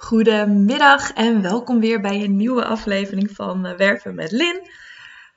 Goedemiddag en welkom weer bij een nieuwe aflevering van eh, Werven met Lin.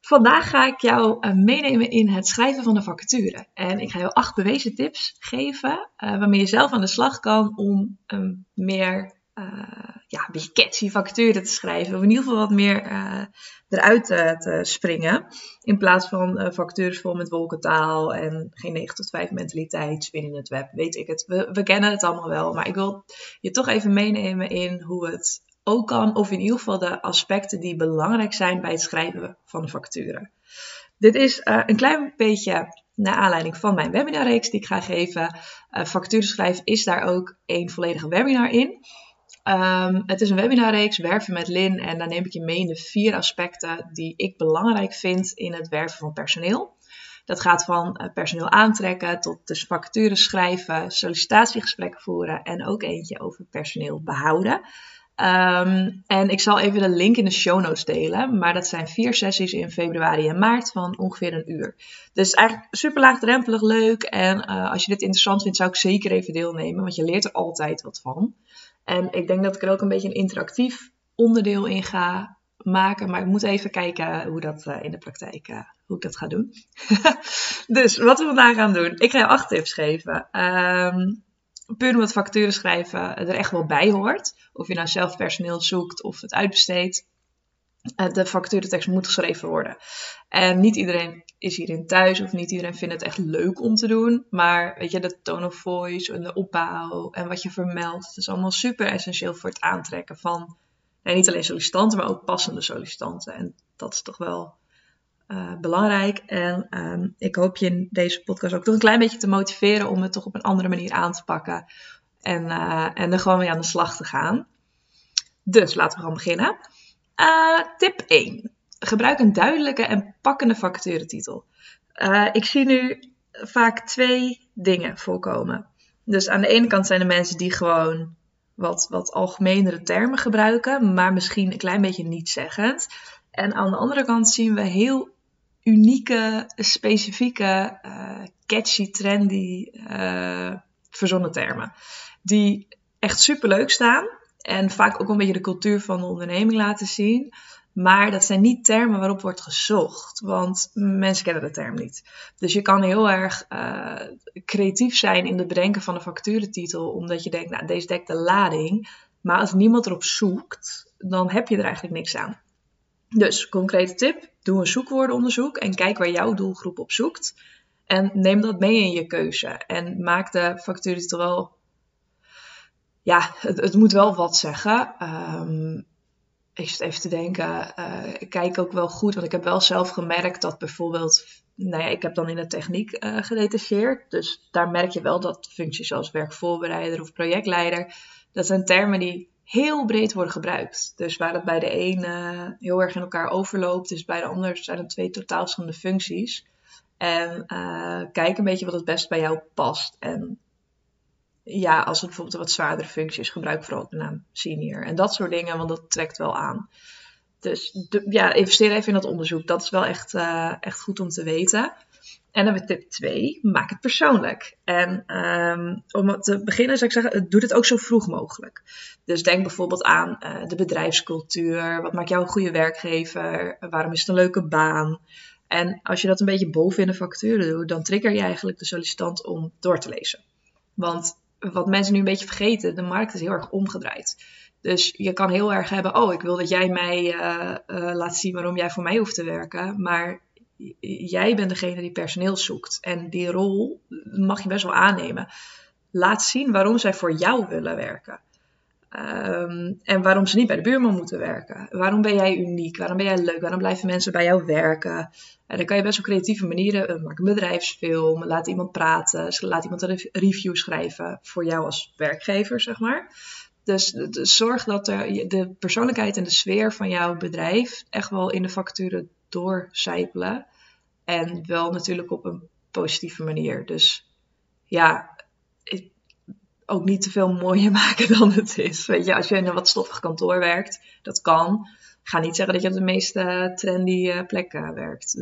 Vandaag ga ik jou eh, meenemen in het schrijven van de vacature. En ik ga jou acht bewezen tips geven uh, waarmee je zelf aan de slag kan om een meer ja, een beetje catchy vacature te schrijven. Of in ieder geval wat meer eruit te springen. In plaats van vacatures vol met wolkentaal en geen 9 tot 5 mentaliteit, spinnen het web, weet ik het. We, we kennen het allemaal wel, maar ik wil je toch even meenemen in hoe het ook kan, of in ieder geval de aspecten die belangrijk zijn bij het schrijven van facturen. Dit is uh, een klein beetje naar aanleiding van mijn webinarreeks die ik ga geven. Uh, facturenschrijven is daar ook een volledige webinar in. Um, het is een webinarreeks, werven met Lin, en daar neem ik je mee in de vier aspecten die ik belangrijk vind in het werven van personeel. Dat gaat van uh, personeel aantrekken tot dus vacatures schrijven, sollicitatiegesprekken voeren en ook eentje over personeel behouden. Um, en ik zal even de link in de show notes delen. Maar dat zijn vier sessies in februari en maart van ongeveer een uur. Dus eigenlijk super laagdrempelig leuk. En uh, als je dit interessant vindt, zou ik zeker even deelnemen. Want je leert er altijd wat van. En ik denk dat ik er ook een beetje een interactief onderdeel in ga maken. Maar ik moet even kijken hoe dat uh, in de praktijk, uh, hoe ik dat ga doen. dus wat we vandaag gaan doen. Ik ga je acht tips geven. Um, puur omdat facturen schrijven er echt wel bij hoort. Of je nou zelf personeel zoekt of het uitbesteedt. Eh, de facturentekst moet geschreven worden. En niet iedereen is hierin thuis of niet iedereen vindt het echt leuk om te doen. Maar weet je, de tone of voice en de opbouw en wat je vermeldt, dat is allemaal super essentieel voor het aantrekken van niet alleen sollicitanten, maar ook passende sollicitanten. En dat is toch wel uh, belangrijk. En um, ik hoop je in deze podcast ook toch een klein beetje te motiveren om het toch op een andere manier aan te pakken. En, uh, en er gewoon mee aan de slag te gaan. Dus laten we gewoon beginnen. Uh, tip 1. Gebruik een duidelijke en pakkende vacaturetitel. ik zie nu vaak twee dingen voorkomen. Dus aan de ene kant zijn er mensen die gewoon wat, wat algemenere termen gebruiken, maar misschien een klein beetje niet zeggend. En aan de andere kant zien we heel unieke, specifieke, uh, catchy, trendy uh, verzonnen termen. Die echt super leuk staan en vaak ook een beetje de cultuur van de onderneming laten zien. Maar dat zijn niet termen waarop wordt gezocht, want mensen kennen de term niet. Dus je kan heel erg uh, creatief zijn in het bedenken van een facturetitel, omdat je denkt, nou, deze dekt de lading. Maar als niemand erop zoekt, dan heb je er eigenlijk niks aan. Dus, concrete tip, doe een zoekwoordenonderzoek en kijk waar jouw doelgroep op zoekt. En neem dat mee in je keuze. En maak de factuur wel. Ja, het, moet wel wat zeggen. Um, ik zit even te denken. Uh, ik kijk ook wel goed, want ik heb wel zelf gemerkt dat bijvoorbeeld. Nou ja, ik heb dan in de techniek uh, gedetacheerd. Dus daar merk je wel dat functies zoals werkvoorbereider of projectleider. Dat zijn termen die heel breed worden gebruikt. Dus waar het bij de een uh, heel erg in elkaar overloopt, is bij de ander zijn het twee totaal verschillende functies. En kijk een beetje wat het best bij jou past. En ja, als het bijvoorbeeld wat zwaardere functie is, gebruik vooral de naam senior. En dat soort dingen, want dat trekt wel aan. Dus ja, investeer even in dat onderzoek. Dat is wel echt, uh, echt goed om te weten. En dan we tip 2, maak het persoonlijk. En um, om te beginnen zou ik zeggen, doe het ook zo vroeg mogelijk. Dus denk bijvoorbeeld aan uh, de bedrijfscultuur. Wat maakt jou een goede werkgever? Waarom is het een leuke baan? En als je dat een beetje boven in de facturen doet, dan trigger je eigenlijk de sollicitant om door te lezen. Want wat mensen nu een beetje vergeten, de markt is heel erg omgedraaid. Dus je kan heel erg hebben, oh, ik wil dat jij mij uh, uh, laat zien waarom jij voor mij hoeft te werken. Maar jij bent degene die personeel zoekt. En die rol mag je best wel aannemen. Laat zien waarom zij voor jou willen werken. Um, en waarom ze niet bij de buurman moeten werken. Waarom ben jij uniek? Waarom ben jij leuk? Waarom blijven mensen bij jou werken? En dan kan je best op creatieve manieren. Uh, maak een bedrijfsfilm. Laat iemand praten. Laat iemand een review schrijven voor jou als werkgever, zeg maar. Dus, dus zorg dat er de persoonlijkheid en de sfeer van jouw bedrijf echt wel in de facturen doorcijpelen. En wel natuurlijk op een positieve manier. Dus ja, ook niet te veel mooier maken dan het is. Weet je, als je in een wat stoffig kantoor werkt, dat kan. ga niet zeggen dat je op de meest trendy uh, plekken werkt.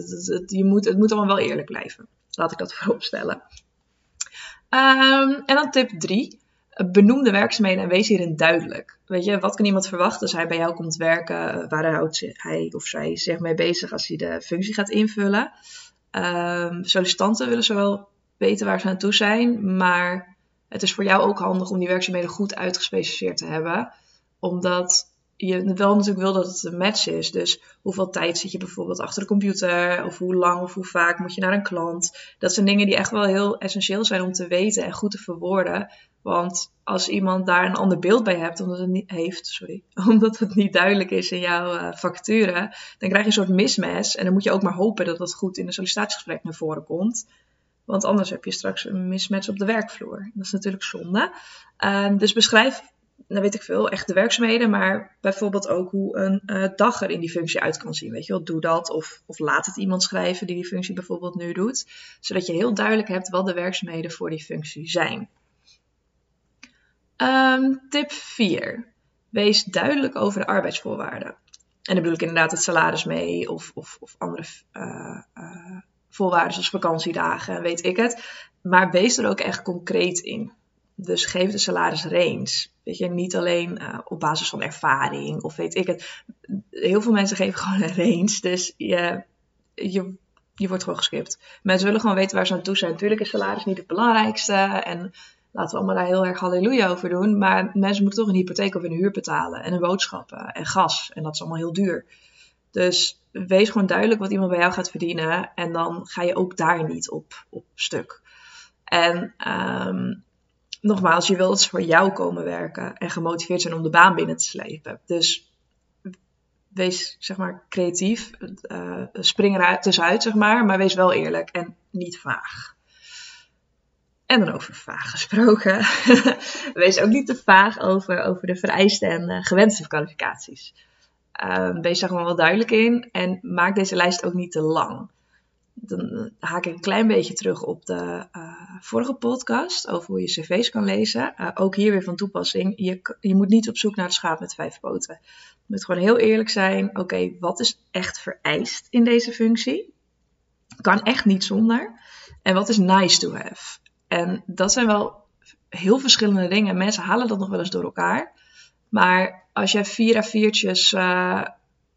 Je moet, het moet allemaal wel eerlijk blijven. Laat ik dat voorop stellen. Um, en dan tip 3. benoem de werkzaamheden en wees hierin duidelijk. Weet je, wat kan iemand verwachten als hij bij jou komt werken? Waar houdt hij of zij zich mee bezig als hij de functie gaat invullen? Um, sollicitanten willen zowel weten waar ze aan toe zijn, maar het is voor jou ook handig om die werkzaamheden goed uitgespecificeerd te hebben. Omdat je wel natuurlijk wil dat het een match is. Dus hoeveel tijd zit je bijvoorbeeld achter de computer? Of hoe lang of hoe vaak moet je naar een klant? Dat zijn dingen die echt wel heel essentieel zijn om te weten en goed te verwoorden. Want als iemand daar een ander beeld bij hebt, omdat het niet, heeft, sorry, omdat het niet duidelijk is in jouw uh, vacature, dan krijg je een soort mismatch. En dan moet je ook maar hopen dat dat goed in een sollicitatiegesprek naar voren komt. Want anders heb je straks een mismatch op de werkvloer. Dat is natuurlijk zonde. Uh, dus beschrijf dan weet ik veel, echt de werkzaamheden, maar bijvoorbeeld ook hoe een uh, dag er in die functie uit kan zien. Weet je wel, doe dat of, of laat het iemand schrijven die die functie bijvoorbeeld nu doet, zodat je heel duidelijk hebt wat de werkzaamheden voor die functie zijn. Um, tip 4. Wees duidelijk over de arbeidsvoorwaarden. En dan bedoel ik inderdaad het salaris mee of, of, of andere uh, voorwaarden zoals vakantiedagen, weet ik het. Maar wees er ook echt concreet in. Dus geef de salarisrange. Weet je, niet alleen uh, op basis van ervaring of weet ik het. Heel veel mensen geven gewoon een range. Dus je, je, je wordt gewoon geskipt. Mensen willen gewoon weten waar ze aan toe zijn. Natuurlijk is salaris niet het belangrijkste. En laten we allemaal daar heel erg halleluja over doen. Maar mensen moeten toch een hypotheek of een huur betalen. En een boodschappen en gas. En dat is allemaal heel duur. Dus wees gewoon duidelijk wat iemand bij jou gaat verdienen. En dan ga je ook daar niet op, op stuk. En um, nogmaals, je wilt dat ze voor jou komen werken en gemotiveerd zijn om de baan binnen te slepen. Dus wees zeg maar creatief, uh, spring eruit tussenuit zeg maar, maar wees wel eerlijk en niet vaag. En dan over vaag gesproken. wees ook niet te vaag over, over de vereisten en uh, gewenste kwalificaties. Uh, wees daar gewoon wel duidelijk in en maak deze lijst ook niet te lang dan haak ik een klein beetje terug op de uh, vorige podcast over hoe je cv's kan lezen. Uh, ook hier weer van toepassing. Je, je moet niet op zoek naar het schaap met vijf poten. Je moet gewoon heel eerlijk zijn. Oké, wat is echt vereist in deze functie? Kan echt niet zonder. En wat is nice to have? En dat zijn wel heel verschillende dingen. Mensen halen dat nog wel eens door elkaar. Maar als jij vier A4'tjes uh,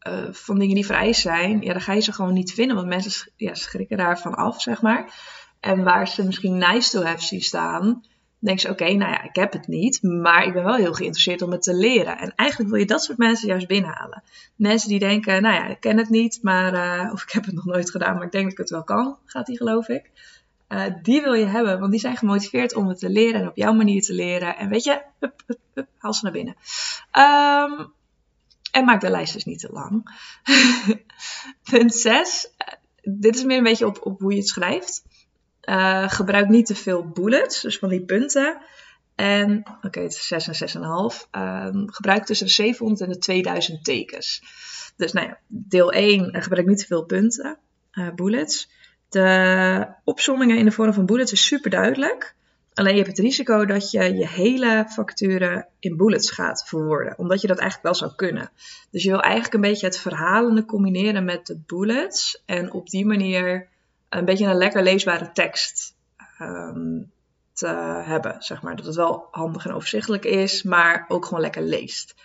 uh, van dingen die vereist zijn, ja, dan ga je ze gewoon niet vinden. Want mensen ja, schrikken daarvan af, zeg maar. En waar ze misschien nice to have zien staan, denk ze, oké, nou ja, ik heb het niet, maar ik ben wel heel geïnteresseerd om het te leren. En eigenlijk wil je dat soort mensen juist binnenhalen. Mensen die denken, nou ja, ik ken het niet, maar, uh, of ik heb het nog nooit gedaan, maar ik denk dat ik het wel kan, gaat die geloof ik. Uh, die wil je hebben, want die zijn gemotiveerd om het te leren en op jouw manier te leren. En weet je, hup, hup, haal ze naar binnen. Um, en maak de lijst dus niet te lang. Punt 6. Dit is meer een beetje op, op hoe je het schrijft. Uh, gebruik niet te veel bullets, dus van die punten. En, oké, het is 6 en 6,5. Um, gebruik tussen de 700 en de 2000 tekens. Dus nou ja, deel 1 uh, gebruik niet te veel punten, bullets. De opzommingen in de vorm van bullets is super duidelijk. Alleen je hebt het risico dat je je hele facturen in bullets gaat verwoorden. Omdat je dat eigenlijk wel zou kunnen. Dus je wil eigenlijk een beetje het verhalende combineren met de bullets. En op die manier een beetje een lekker leesbare tekst um, te hebben. Zeg maar. Dat het wel handig en overzichtelijk is, maar ook gewoon lekker leest.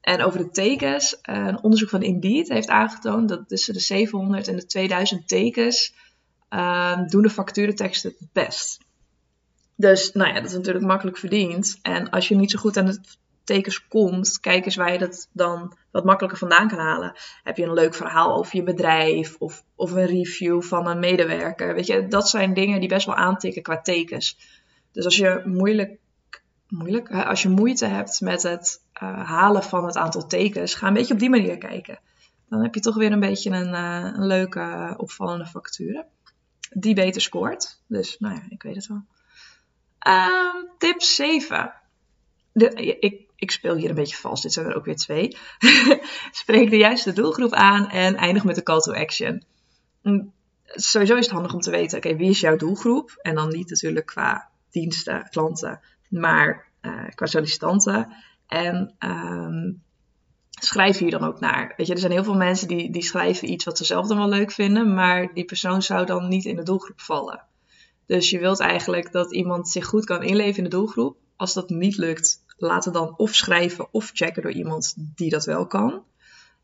En over de tekens, een onderzoek van Indeed heeft aangetoond dat tussen de 700 en de 2000 tekens um, doen de facturenteksten het best. Dus nou ja, dat is natuurlijk makkelijk verdiend. En als je niet zo goed aan de tekens komt, kijk eens waar je dat dan wat makkelijker vandaan kan halen. Heb je een leuk verhaal over je bedrijf of, of een review van een medewerker? Weet je, dat zijn dingen die best wel aantikken qua tekens. Dus als je moeilijk, moeilijk als je moeite hebt met het uh, halen van het aantal tekens, ga een beetje op die manier kijken. Dan heb je toch weer een beetje een, uh, een leuke, opvallende factuur. Die beter scoort. Dus nou ja, ik weet het wel. Um, tip 7. De, ik, ik speel hier een beetje vals, dit zijn er ook weer twee. Spreek de juiste doelgroep aan en eindig met de call to action. Mm, sowieso is het handig om te weten, oké, wie is jouw doelgroep? En dan niet natuurlijk qua diensten, klanten, maar uh, qua sollicitanten. En um, schrijf hier dan ook naar. Weet je, er zijn heel veel mensen die, die schrijven iets wat ze zelf dan wel leuk vinden, maar die persoon zou dan niet in de doelgroep vallen. Dus je wilt eigenlijk dat iemand zich goed kan inleven in de doelgroep. Als dat niet lukt, laat het dan of schrijven of checken door iemand die dat wel kan.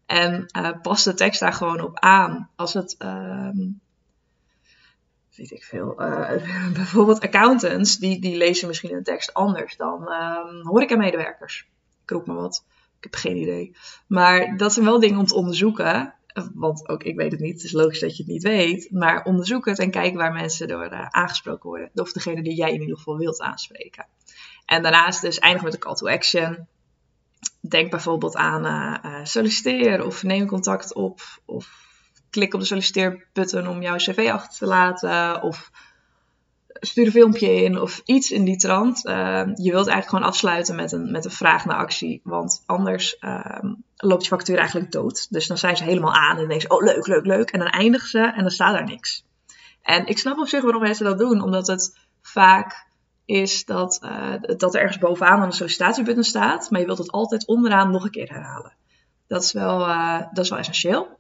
En uh, pas de tekst daar gewoon op aan. Als het, uh, weet ik veel, uh, bijvoorbeeld accountants, die, die lezen misschien een tekst anders dan uh, horeca-medewerkers. Ik roep maar wat. Ik heb geen idee. Maar dat zijn wel dingen om te onderzoeken. Want ook ik weet het niet. Het is logisch dat je het niet weet. Maar onderzoek het en kijk waar mensen door uh, aangesproken worden. Of degene die jij in ieder geval wilt aanspreken. En daarnaast dus eindig met een call to action. Denk bijvoorbeeld aan uh, solliciteer of neem contact op. Of klik op de solliciteerbutton om jouw cv achter te laten. Of stuur een filmpje in of iets in die trant. Uh, je wilt eigenlijk gewoon afsluiten met een, met een vraag naar actie. Want anders uh, loopt je factuur eigenlijk dood. Dus dan zijn ze helemaal aan en denken ze, oh leuk, leuk, leuk. En dan eindigen ze en dan staat daar niks. En ik snap op zich waarom mensen dat doen. Omdat het vaak is dat, uh, dat er ergens bovenaan aan de sollicitatiebutton staat. Maar je wilt het altijd onderaan nog een keer herhalen. Dat is wel, uh, dat is wel essentieel.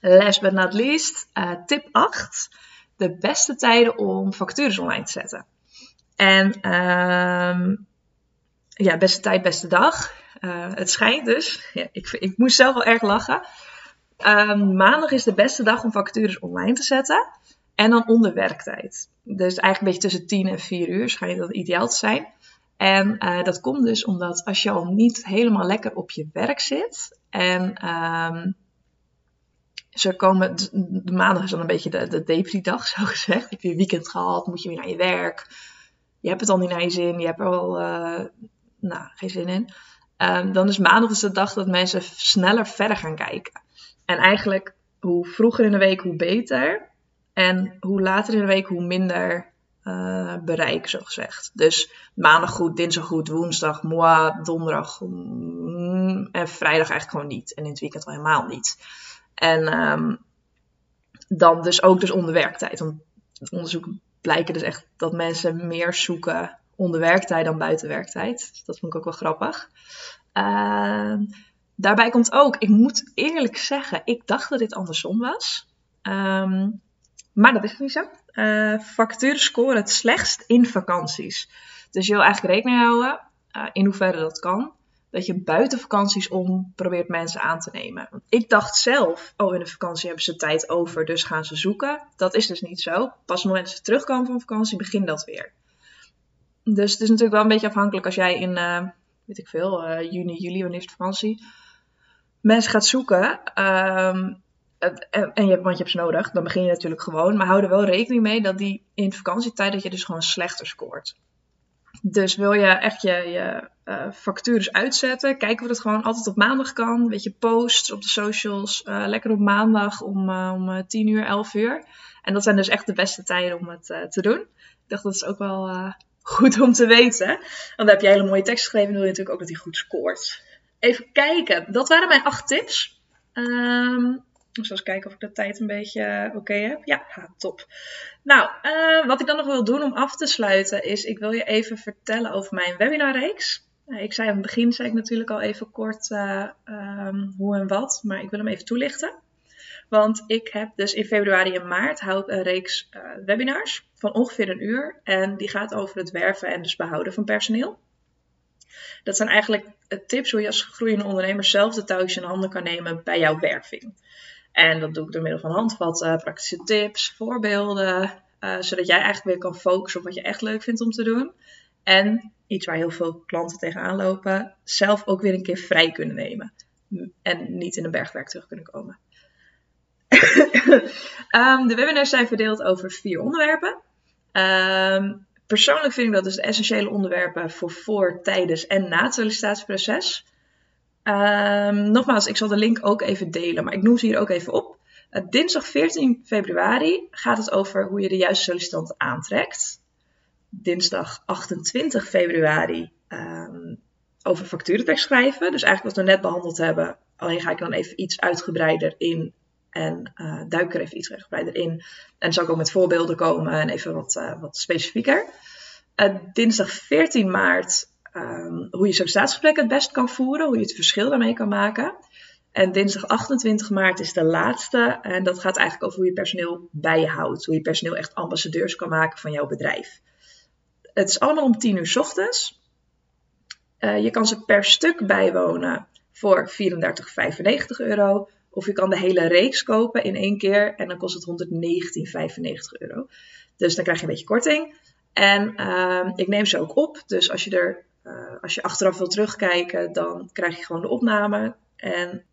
Last but not least, uh, tip 8 de beste tijden om vacatures online te zetten. En um, ja, beste tijd, beste dag. Uh, het schijnt dus, ja, ik, ik moest zelf wel erg lachen. Um, maandag is de beste dag om vacatures online te zetten. En dan onder werktijd. Dus eigenlijk een beetje tussen 10 en 4 uur schijnt dat ideaal te zijn. En uh, dat komt dus omdat als je al niet helemaal lekker op je werk zit en um, ze komen, de maandag is dan een beetje de, de depri-dag, zo gezegd. Heb je een weekend gehad, moet je weer naar je werk. Je hebt het al niet naar je zin, je hebt er al uh, nou, geen zin in. Um, dan is maandag dus de dag dat mensen sneller verder gaan kijken. En eigenlijk, hoe vroeger in de week, hoe beter. En hoe later in de week, hoe minder uh, bereik, zo gezegd. Dus maandag goed, dinsdag goed, woensdag, moi, donderdag mm, en vrijdag eigenlijk gewoon niet. En in het weekend al helemaal niet. En um, dan dus ook dus onder werktijd. Want onderzoek blijken dus echt dat mensen meer zoeken onder werktijd dan buiten werktijd. Dus dat vond ik ook wel grappig. Uh, daarbij komt ook, ik moet eerlijk zeggen, ik dacht dat dit andersom was. Um, maar dat is niet zo. Uh, vacatures scoren het slechtst in vakanties. Dus je wil eigenlijk rekening houden uh, in hoeverre dat kan dat je buiten vakanties om probeert mensen aan te nemen. Want ik dacht zelf, oh in de vakantie hebben ze tijd over, dus gaan ze zoeken. Dat is dus niet zo. Pas op het moment dat ze terugkomen van vakantie, begint dat weer. Dus het is natuurlijk wel een beetje afhankelijk als jij in, uh, weet ik veel, uh, juni, juli, wanneer is het vakantie, mensen gaat zoeken. En, en je, want je hebt ze nodig, dan begin je natuurlijk gewoon. Maar hou er wel rekening mee dat die in vakantietijd dat je dus gewoon slechter scoort. Dus wil je echt je, je uh, vacatures uitzetten, kijk of het gewoon altijd op maandag kan. Weet je, posts op de socials, uh, lekker op maandag om, uh, om 10 uur, 11 uur. En dat zijn dus echt de beste tijden om het te doen. Ik dacht dat is ook wel goed om te weten. Want dan heb je hele mooie tekst geschreven en wil je natuurlijk ook dat hij goed scoort. Even kijken, dat waren mijn acht tips. Um, zal eens kijken of ik de tijd een beetje eh, oké heb. Ja, top. Nou, uh, wat ik dan nog wil doen om af te sluiten is, ik wil je even vertellen over mijn webinarreeks. Uh, ik zei aan het begin, zei ik natuurlijk al even kort um, hoe en wat, maar ik wil hem even toelichten. Want ik heb dus in februari en maart hou ik een reeks webinars van ongeveer een uur. En die gaat over het werven en dus behouden van personeel. Dat zijn eigenlijk tips hoe je als groeiende ondernemer zelf de touwtjes in handen kan nemen bij jouw werving. En dat doe ik door middel van handvatten, praktische tips, voorbeelden. Uh, zodat jij eigenlijk weer kan focussen op wat je echt leuk vindt om te doen. En iets waar heel veel klanten tegenaan lopen, zelf ook weer een keer vrij kunnen nemen. En niet in een bergwerk terug kunnen komen. um, de webinars zijn verdeeld over vier onderwerpen. Um, persoonlijk vind ik dat dus de essentiële onderwerpen voor voor, tijdens en na het sollicitatieproces. Um, nogmaals, ik zal de link ook even delen, maar ik noem ze hier ook even op. Uh, dinsdag 14 februari gaat het over hoe je de juiste sollicitanten aantrekt. Dinsdag 28 februari um, over facturentekst schrijven. Dus eigenlijk wat we net behandeld hebben. Alleen ga ik dan even iets uitgebreider in en uh, duik er even iets uitgebreider in. En zal ik ook met voorbeelden komen en even wat, uh, wat specifieker. Dinsdag 14 maart um, hoe je sollicitatiegesprekken het best kan voeren, hoe je het verschil daarmee kan maken. En dinsdag 28 maart is de laatste. En dat gaat eigenlijk over hoe je personeel bij je houdt. Hoe je personeel echt ambassadeurs kan maken van jouw bedrijf. het is allemaal om 10 uur s ochtends. je kan ze per stuk bijwonen voor 34,95 euro. Of je kan de hele reeks kopen in één keer en dan kost het 119,95 euro. Dus dan krijg je een beetje korting. En uh, ik neem ze ook op. Dus als je er uh, als je achteraf wil terugkijken, dan krijg je gewoon de opname. En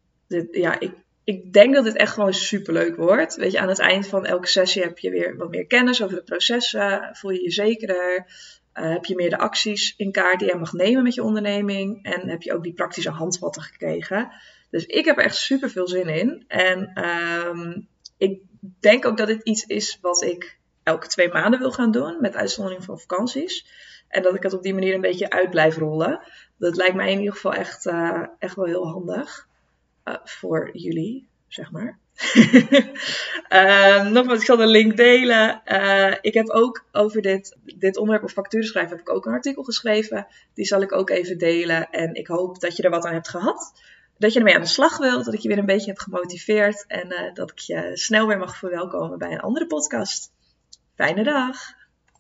ja, ik, ik denk dat dit echt gewoon super leuk wordt. Weet je, aan het eind van elke sessie heb je weer wat meer kennis over de processen. Voel je je zekerder. Uh, heb je meer de acties in kaart die je mag nemen met je onderneming. En heb je ook die praktische handvatten gekregen. Dus ik heb er echt super veel zin in. En um, ik denk ook dat dit iets is wat ik elke twee maanden wil gaan doen. Met uitzondering van vakanties. En dat ik het op die manier een beetje uit blijf rollen. Dat lijkt mij in ieder geval echt, uh, echt wel heel handig. Uh, voor jullie, zeg maar. uh, nogmaals, ik zal de link delen. Uh, ik heb ook over dit, dit onderwerp of facturen schrijven, heb ik ook een artikel geschreven. Die zal ik ook even delen. En ik hoop dat je er wat aan hebt gehad. Dat je ermee aan de slag wilt. Dat ik je weer een beetje heb gemotiveerd. En dat ik je snel weer mag verwelkomen bij een andere podcast. Fijne dag!